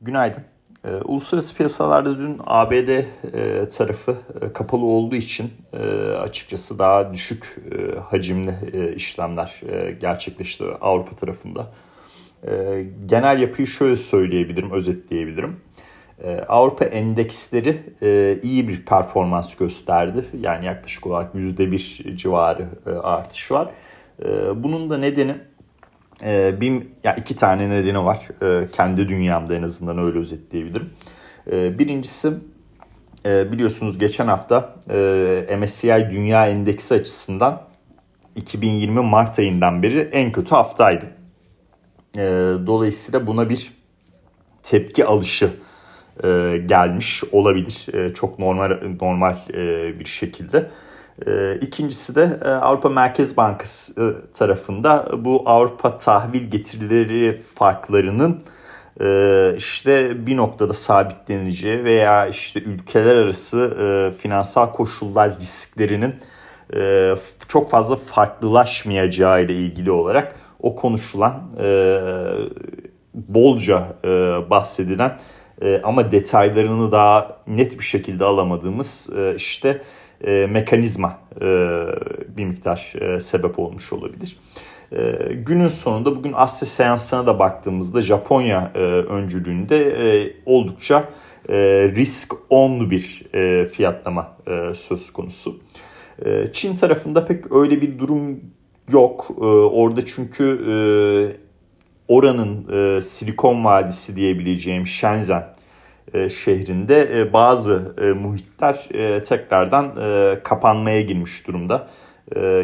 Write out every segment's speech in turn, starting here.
Günaydın. E, uluslararası piyasalarda dün ABD e, tarafı e, kapalı olduğu için e, açıkçası daha düşük hacimli işlemler gerçekleşti Avrupa tarafında. Genel yapıyı şöyle söyleyebilirim, özetleyebilirim. Avrupa endeksleri iyi bir performans gösterdi. Yani yaklaşık olarak %1 civarı artış var. Bunun da nedeni e, bir, ya iki tane nedeni var. E, kendi dünyamda en azından öyle özetleyebilirim. E, birincisi e, biliyorsunuz geçen hafta e, MSCI Dünya Endeksi açısından 2020 Mart ayından beri en kötü haftaydı. E, dolayısıyla buna bir tepki alışı e, gelmiş olabilir. E, çok normal normal e, bir şekilde. E, ikincisi de e, Avrupa Merkez Bankası tarafında bu Avrupa tahvil getirileri farklarının e, işte bir noktada sabitleneceği veya işte ülkeler arası finansal koşullar risklerinin çok fazla farklılaşmayacağı ile ilgili olarak o konuşulan bolca bahsedilen ama detaylarını daha net bir şekilde alamadığımız işte e, mekanizma e, bir miktar e, sebep olmuş olabilir. E, günün sonunda bugün Asya seansına da baktığımızda Japonya e, öncülüğünde e, oldukça e, risk onlu bir e, fiyatlama e, söz konusu. E, Çin tarafında pek öyle bir durum yok. E, orada çünkü e, oranın e, Silikon Vadisi diyebileceğim Shenzhen şehrinde e, bazı e, muhitler tekrardan kapanmaya girmiş durumda.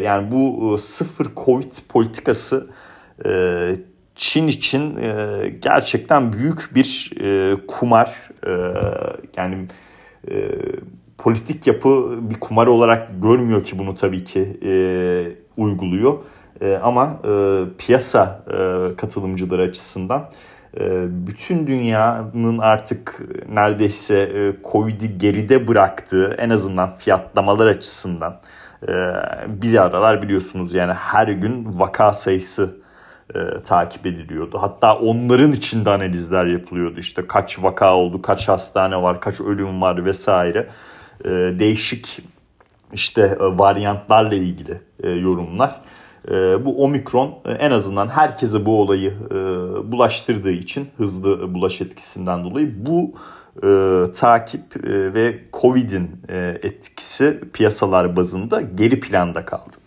Yani bu sıfır Covid politikası Çin için gerçekten büyük bir kumar. Yani politik yapı bir kumar olarak görmüyor ki bunu tabii ki uyguluyor. Ama piyasa katılımcıları açısından bütün dünyanın artık neredeyse e, Covid'i geride bıraktığı en azından fiyatlamalar açısından e, bir aralar biliyorsunuz yani her gün vaka sayısı e, takip ediliyordu. Hatta onların içinde analizler yapılıyordu. İşte kaç vaka oldu, kaç hastane var, kaç ölüm var vesaire. Değişik işte varyantlarla ilgili yorumlar. Ee, bu omikron e, en azından herkese bu olayı e, bulaştırdığı için hızlı bulaş etkisinden dolayı bu e, takip ve Covid'in etkisi piyasalar bazında geri planda kaldı.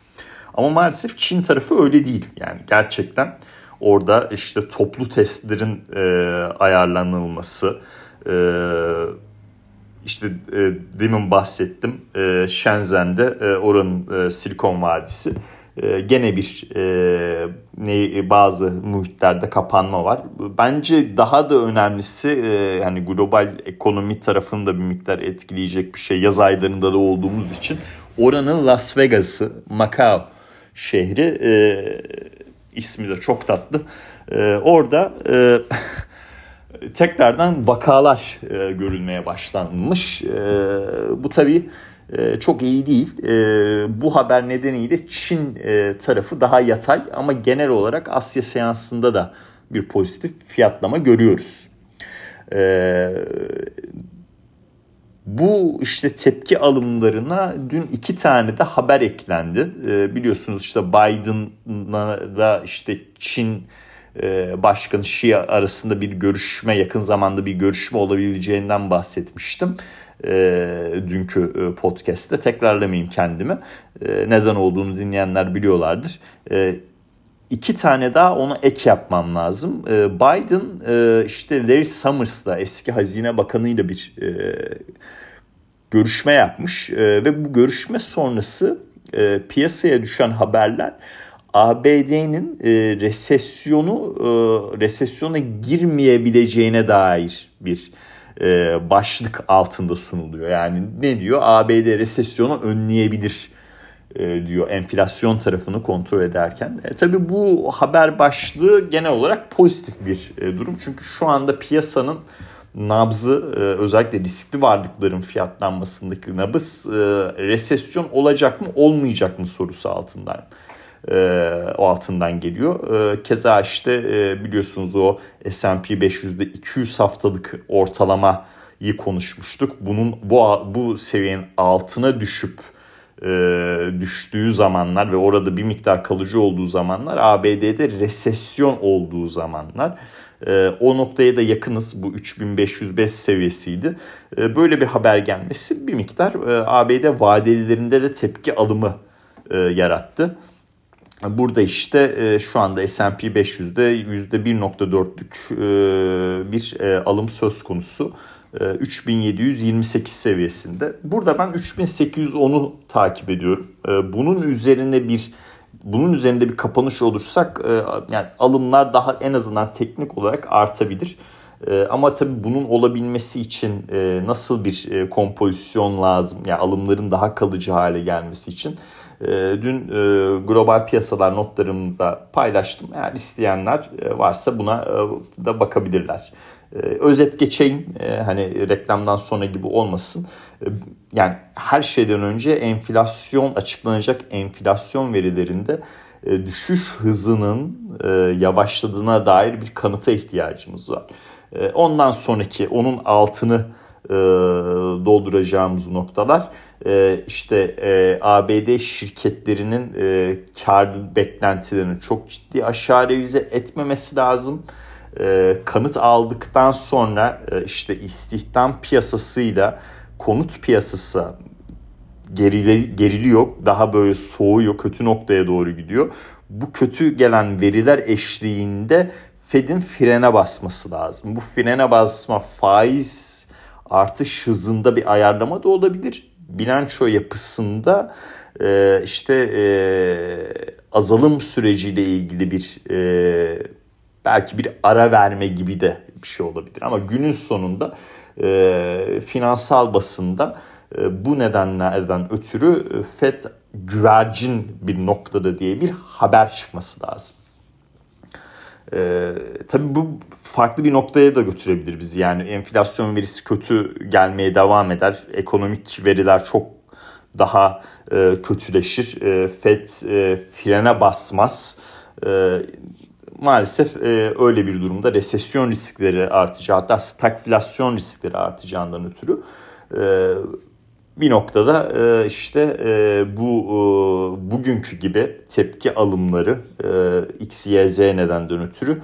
Ama maalesef Çin tarafı öyle değil. Yani gerçekten orada işte toplu testlerin ayarlanılması, işte demin bahsettim Shenzhen'de oranın Silikon Vadisi e, gene bir e, ne, bazı muhitlerde kapanma var. Bence daha da önemlisi e, yani global ekonomi tarafını da bir miktar etkileyecek bir şey. Yaz aylarında da olduğumuz için oranın Las Vegas'ı, Macau şehri e, ismi de çok tatlı. E, orada e, tekrardan vakalar e, görülmeye başlanmış. E, bu tabii ee, çok iyi değil. Ee, bu haber nedeniyle Çin e, tarafı daha yatay ama genel olarak Asya seansında da bir pozitif fiyatlama görüyoruz. Ee, bu işte tepki alımlarına dün iki tane de haber eklendi. Biliyorsunuz işte Biden'la da işte Çin e, Başkanı Xi arasında bir görüşme yakın zamanda bir görüşme olabileceğinden bahsetmiştim e, dünkü e, podcast'te tekrarlamayayım kendimi. E, neden olduğunu dinleyenler biliyorlardır. E, iki tane daha ona ek yapmam lazım. E, Biden e, işte Larry Summers'la eski hazine bakanıyla bir e, görüşme yapmış e, ve bu görüşme sonrası e, piyasaya düşen haberler ABD'nin e, resesyonu e, resesyona girmeyebileceğine dair bir başlık altında sunuluyor. Yani ne diyor? ABD resesyonu önleyebilir e, diyor enflasyon tarafını kontrol ederken. E, tabii bu haber başlığı genel olarak pozitif bir e, durum. Çünkü şu anda piyasanın nabzı e, özellikle riskli varlıkların fiyatlanmasındaki nabız e, resesyon olacak mı olmayacak mı sorusu altından o altından geliyor. E, keza işte e, biliyorsunuz o S&P 500'de 200 haftalık ortalamayı konuşmuştuk. Bunun bu bu seviyenin altına düşüp e, düştüğü zamanlar ve orada bir miktar kalıcı olduğu zamanlar ABD'de resesyon olduğu zamanlar e, o noktaya da yakınız bu 3505 seviyesiydi. E, böyle bir haber gelmesi bir miktar e, ABD vadelilerinde de tepki alımı e, yarattı. Burada işte e, şu anda S&P 500'de %1.4'lük e, bir e, alım söz konusu. 3728 seviyesinde. Burada ben 3810'u takip ediyorum. Bunun üzerine bir bunun üzerinde bir kapanış olursak yani alımlar daha en azından teknik olarak artabilir. Ama tabii bunun olabilmesi için nasıl bir kompozisyon lazım? Yani alımların daha kalıcı hale gelmesi için dün e, global piyasalar notlarımı da paylaştım. Eğer isteyenler e, varsa buna e, da bakabilirler. Özet geçeyim hani reklamdan sonra gibi olmasın. Yani her şeyden önce enflasyon açıklanacak enflasyon verilerinde düşüş hızının yavaşladığına dair bir kanıta ihtiyacımız var. Ondan sonraki onun altını dolduracağımız noktalar e, işte e, ABD şirketlerinin e, kar beklentilerini çok ciddi aşağı revize etmemesi lazım. E, kanıt aldıktan sonra e, işte istihdam piyasasıyla konut piyasası gerile, geriliyor. Daha böyle soğuyor, kötü noktaya doğru gidiyor. Bu kötü gelen veriler eşliğinde Fed'in frene basması lazım. Bu frene basma faiz artış hızında bir ayarlama da olabilir bilanço yapısında e, işte e, azalım süreciyle ilgili bir e, belki bir ara verme gibi de bir şey olabilir. Ama günün sonunda e, finansal basında e, bu nedenlerden ötürü e, FED güvercin bir noktada diye bir haber çıkması lazım. Ee, tabii bu farklı bir noktaya da götürebilir bizi. Yani enflasyon verisi kötü gelmeye devam eder. Ekonomik veriler çok daha e, kötüleşir. E, FED e, frene basmaz. E, maalesef e, öyle bir durumda resesyon riskleri artacağı hatta stagflasyon riskleri artacağından ötürü e, bir noktada e, işte e, bu e, bugünkü gibi tepki alımları X, Y, Z nedenden ötürü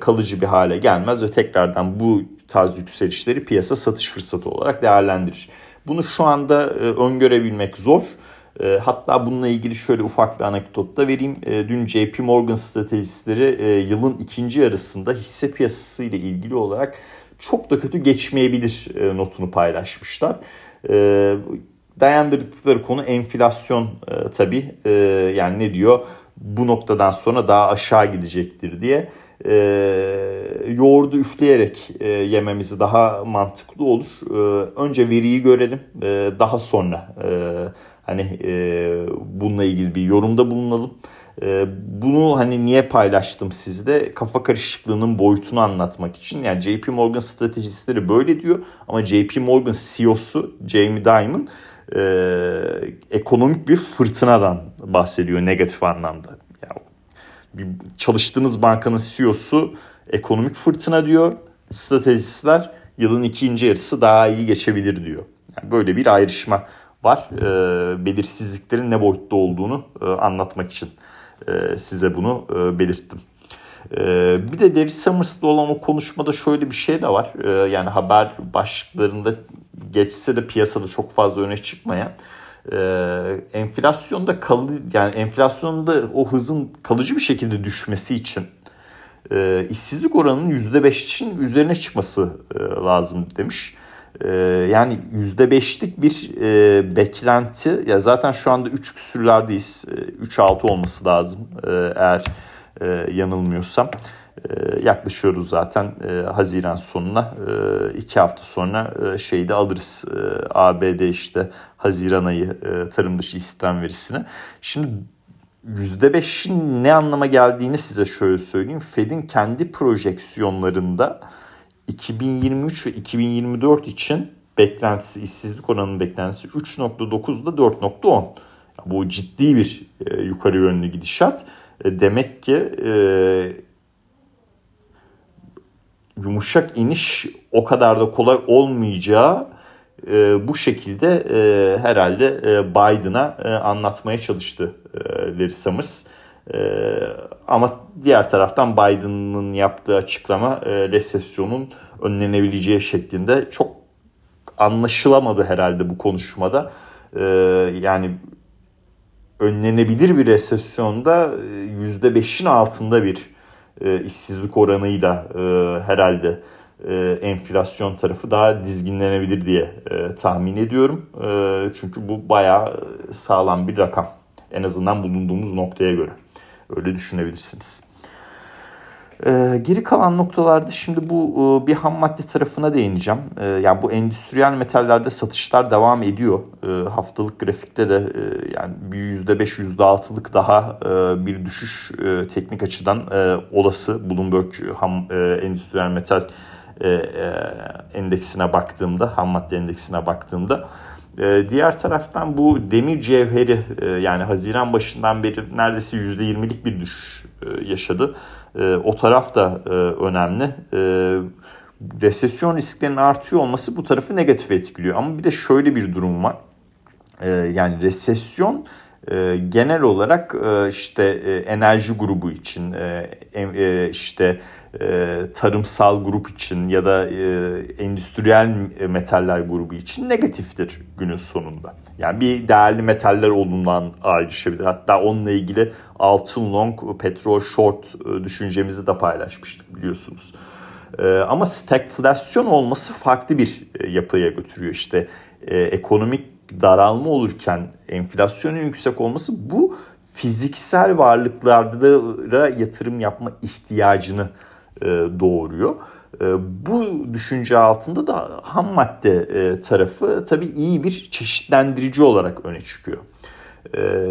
kalıcı bir hale gelmez ve tekrardan bu tarz yükselişleri piyasa satış fırsatı olarak değerlendirir. Bunu şu anda öngörebilmek zor. Hatta bununla ilgili şöyle ufak bir anekdot da vereyim. Dün JP Morgan stratejistleri yılın ikinci yarısında hisse piyasası ile ilgili olarak çok da kötü geçmeyebilir notunu paylaşmışlar. E, dayandırdıkları konu enflasyon e, tabii. E, yani ne diyor? Bu noktadan sonra daha aşağı gidecektir diye. E, yoğurdu üfleyerek e, yememizi daha mantıklı olur. E, önce veriyi görelim. E, daha sonra e, hani e, bununla ilgili bir yorumda bulunalım. Ee, bunu hani niye paylaştım sizde? Kafa karışıklığının boyutunu anlatmak için. Yani JP Morgan stratejistleri böyle diyor ama JP Morgan CEO'su Jamie Dimon e, ekonomik bir fırtınadan bahsediyor negatif anlamda. Yani çalıştığınız bankanın CEO'su ekonomik fırtına diyor. Stratejistler yılın ikinci yarısı daha iyi geçebilir diyor. Yani böyle bir ayrışma var. E, belirsizliklerin ne boyutta olduğunu e, anlatmak için size bunu e, belirttim. E, bir de Larry Summers'la olan o konuşmada şöyle bir şey de var. Yani haber başlıklarında geçse de piyasada çok fazla öne çıkmayan enflasyonda kalı yani enflasyonda o hızın kalıcı bir şekilde düşmesi için işsizlik oranının %5'in üzerine çıkması lazım demiş. Yani %5'lik bir beklenti ya zaten şu anda 3 küsürlerdeyiz. 3-6 olması lazım eğer yanılmıyorsam. Yaklaşıyoruz zaten Haziran sonuna. 2 hafta sonra şeyi de alırız. ABD işte Haziran ayı tarım dışı istihdam verisini. Şimdi %5'in ne anlama geldiğini size şöyle söyleyeyim. Fed'in kendi projeksiyonlarında 2023 ve 2024 için beklentisi, işsizlik oranının beklentisi 3.9 ile 4.10. Bu ciddi bir e, yukarı yönlü gidişat. E, demek ki e, yumuşak iniş o kadar da kolay olmayacağı e, bu şekilde e, herhalde e, Biden'a e, anlatmaya çalıştı e, Larry Summers. E, ama diğer taraftan Biden'ın yaptığı açıklama e, resesyonun önlenebileceği şeklinde çok anlaşılamadı herhalde bu konuşmada. E, yani önlenebilir bir resesyonda %5'in altında bir e, işsizlik oranıyla e, herhalde e, enflasyon tarafı daha dizginlenebilir diye e, tahmin ediyorum. E, çünkü bu bayağı sağlam bir rakam. En azından bulunduğumuz noktaya göre. Öyle düşünebilirsiniz. Ee, geri kalan noktalarda şimdi bu e, bir ham madde tarafına değineceğim. Ee, yani bu endüstriyel metallerde satışlar devam ediyor. Ee, haftalık grafikte de e, yani bir %5 %6'lık daha e, bir düşüş e, teknik açıdan e, olası. Bloomberg ham e, endüstriyel metal e, e, endeksine baktığımda, ham madde endeksine baktığımda e, Diğer taraftan bu demir cevheri e, yani Haziran başından beri neredeyse %20'lik bir düşüş e, yaşadı. O taraf da önemli. Resesyon risklerinin artıyor olması bu tarafı negatif etkiliyor. Ama bir de şöyle bir durum var. Yani resesyon genel olarak işte enerji grubu için işte tarımsal grup için ya da endüstriyel metaller grubu için negatiftir günün sonunda. Yani bir değerli metaller olduğundan ayrışabilir. Hatta onunla ilgili altın long, petrol short düşüncemizi de paylaşmıştık biliyorsunuz. Ama stagflasyon olması farklı bir yapıya götürüyor. İşte ekonomik daralma olurken enflasyonun yüksek olması bu fiziksel varlıklara yatırım yapma ihtiyacını e, doğuruyor. E, bu düşünce altında da ham madde e, tarafı tabii iyi bir çeşitlendirici olarak öne çıkıyor.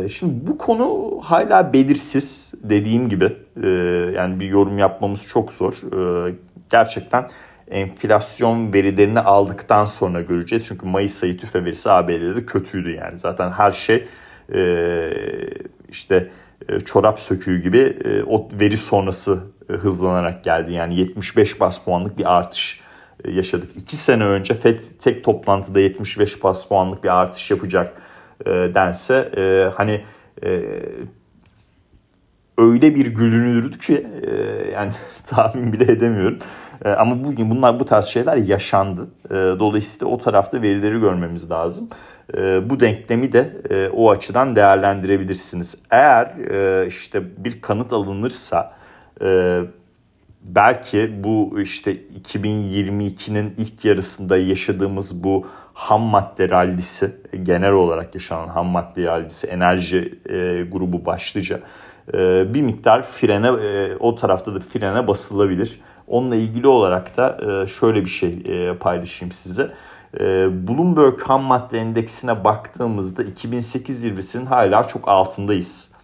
Şimdi bu konu hala belirsiz dediğim gibi yani bir yorum yapmamız çok zor. Gerçekten enflasyon verilerini aldıktan sonra göreceğiz. Çünkü Mayıs ayı tüfe verisi ABD'de kötüydü yani. Zaten her şey işte çorap söküğü gibi o veri sonrası hızlanarak geldi. Yani 75 bas puanlık bir artış yaşadık. 2 sene önce FED tek toplantıda 75 bas puanlık bir artış yapacak dense hani öyle bir gülünürdü ki yani tahmin bile edemiyorum. E, ama bugün bunlar bu tarz şeyler yaşandı. E, dolayısıyla o tarafta verileri görmemiz lazım. E, bu denklemi de o açıdan değerlendirebilirsiniz. Eğer işte bir kanıt alınırsa belki bu işte 2022'nin ilk yarısında yaşadığımız bu ham madde rallisi genel olarak yaşanan ham madde rallisi enerji grubu başlıca bir miktar frene o tarafta da frene basılabilir. Onunla ilgili olarak da e, şöyle bir şey e, paylaşayım size. E, Bloomberg ham madde endeksine baktığımızda 2008 zirvesinin hala çok altındayız.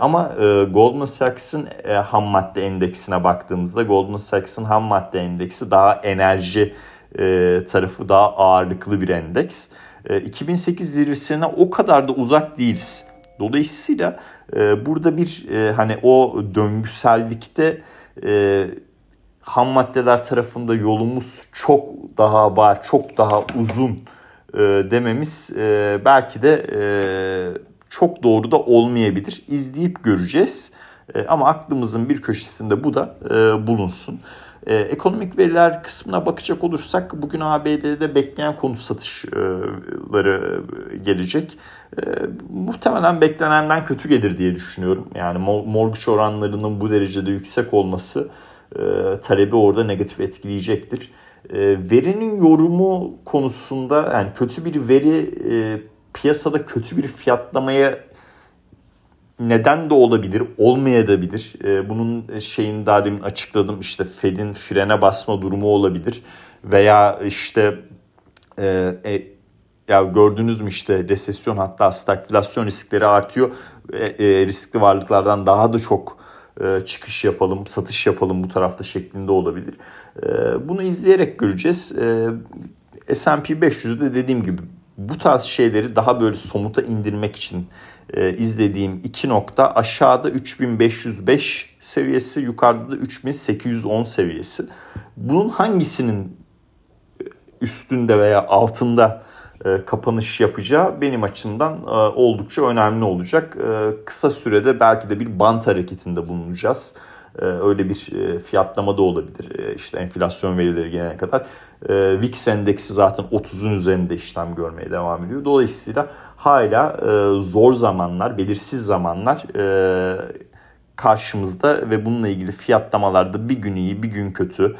Ama Goldman Sachs'ın ham madde endeksine baktığımızda Goldman Sachs'ın ham madde endeksi daha enerji tarafı daha ağırlıklı bir endeks. 2008 zirvesine o kadar da uzak değiliz. Dolayısıyla burada bir hani o döngüsellikte ham maddeler tarafında yolumuz çok daha var, çok daha uzun e, dememiz e, belki de e, çok doğru da olmayabilir. İzleyip göreceğiz. E, ama aklımızın bir köşesinde bu da e, bulunsun. E, ekonomik veriler kısmına bakacak olursak bugün ABD'de bekleyen konut satışları gelecek. E, muhtemelen beklenenden kötü gelir diye düşünüyorum. Yani mortgage oranlarının bu derecede yüksek olması e, talebi orada negatif etkileyecektir. E, verinin yorumu konusunda yani kötü bir veri e, piyasada kötü bir fiyatlamaya neden de olabilir, olmayabilir. E, bunun şeyini daha demin açıkladım. İşte Fed'in frene basma durumu olabilir. Veya işte e, e, ya gördünüz mü işte resesyon hatta stagflasyon riskleri artıyor. E, e, riskli varlıklardan daha da çok e, çıkış yapalım, satış yapalım bu tarafta şeklinde olabilir. E, bunu izleyerek göreceğiz. E, S&P 500'de dediğim gibi bu tarz şeyleri daha böyle somuta indirmek için e, izlediğim iki nokta aşağıda 3505 seviyesi yukarıda da 3810 seviyesi. Bunun hangisinin üstünde veya altında e, kapanış yapacağı benim açımdan e, oldukça önemli olacak. E, kısa sürede belki de bir bant hareketinde bulunacağız. Öyle bir fiyatlama da olabilir. İşte enflasyon verileri gelene kadar. VIX endeksi zaten 30'un üzerinde işlem görmeye devam ediyor. Dolayısıyla hala zor zamanlar, belirsiz zamanlar karşımızda ve bununla ilgili fiyatlamalarda bir gün iyi bir gün kötü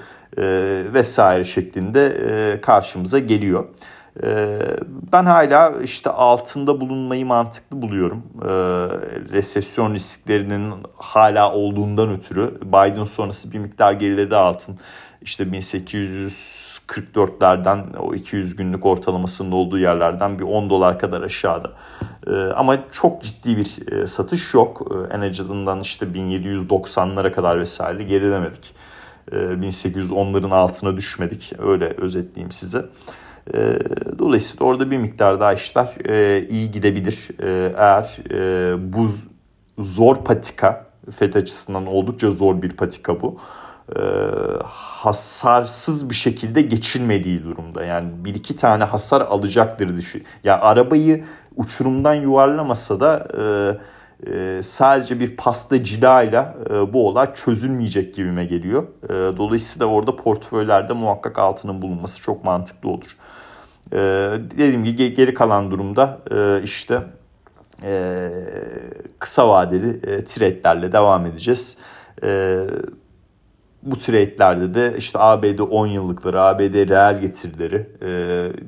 vesaire şeklinde karşımıza geliyor. Ee, ben hala işte altında bulunmayı mantıklı buluyorum. Ee, resesyon risklerinin hala olduğundan ötürü Biden sonrası bir miktar geriledi altın. İşte 1844'lerden o 200 günlük ortalamasının olduğu yerlerden bir 10 dolar kadar aşağıda. Ee, ama çok ciddi bir e, satış yok. En azından işte 1790'lara kadar vesaire gerilemedik. 1810'ların altına düşmedik. Öyle özetleyeyim size. E, dolayısıyla orada bir miktar daha işler e, iyi gidebilir. E, eğer bu zor patika, FED açısından oldukça zor bir patika bu. hasarsız bir şekilde geçilmediği durumda. Yani bir iki tane hasar alacaktır düşün. Ya arabayı uçurumdan yuvarlamasa da sadece bir pasta cilayla bu olay çözülmeyecek gibime geliyor. dolayısıyla orada portföylerde muhakkak altının bulunması çok mantıklı olur. E, dediğim gibi geri kalan durumda e, işte e, kısa vadeli e, trade'lerle devam edeceğiz. E, bu trade'lerde de işte ABD 10 yıllıkları, ABD reel getirileri,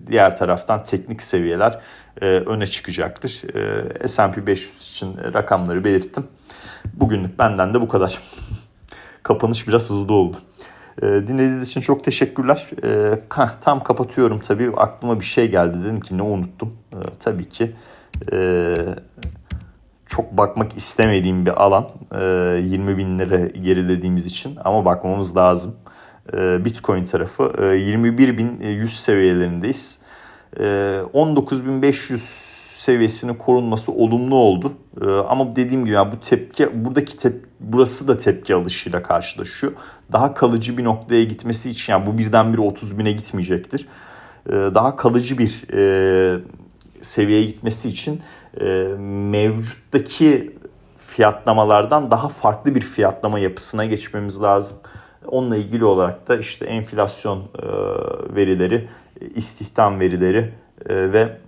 diğer taraftan teknik seviyeler öne çıkacaktır. S&P 500 için rakamları belirttim. Bugünlük benden de bu kadar. Kapanış biraz hızlı oldu. E, dinlediğiniz için çok teşekkürler. E, tam kapatıyorum tabii. Aklıma bir şey geldi. Dedim ki ne unuttum. E, tabii ki çok bakmak istemediğim bir alan. E, 20 bin lira gerilediğimiz için ama bakmamız lazım. Bitcoin tarafı e, 21.100 seviyelerindeyiz. E, 19.500 seviyesinin korunması olumlu oldu. Ee, ama dediğim gibi yani bu tepki buradaki tep burası da tepki alışıyla karşılaşıyor. Daha kalıcı bir noktaya gitmesi için yani bu birdenbire 30 bine gitmeyecektir. Ee, daha kalıcı bir e, seviyeye gitmesi için e, mevcuttaki fiyatlamalardan daha farklı bir fiyatlama yapısına geçmemiz lazım. Onunla ilgili olarak da işte enflasyon e, verileri, istihdam verileri e, ve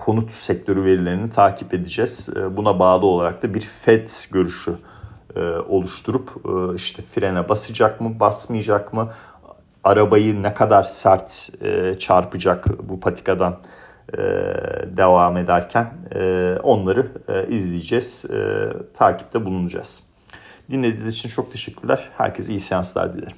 konut sektörü verilerini takip edeceğiz. Ee, buna bağlı olarak da bir FED görüşü e, oluşturup e, işte frene basacak mı, basmayacak mı, arabayı ne kadar sert e, çarpacak bu patikadan devam ederken onları izleyeceğiz, takipte bulunacağız. Dinlediğiniz için çok teşekkürler. Herkese iyi seanslar dilerim.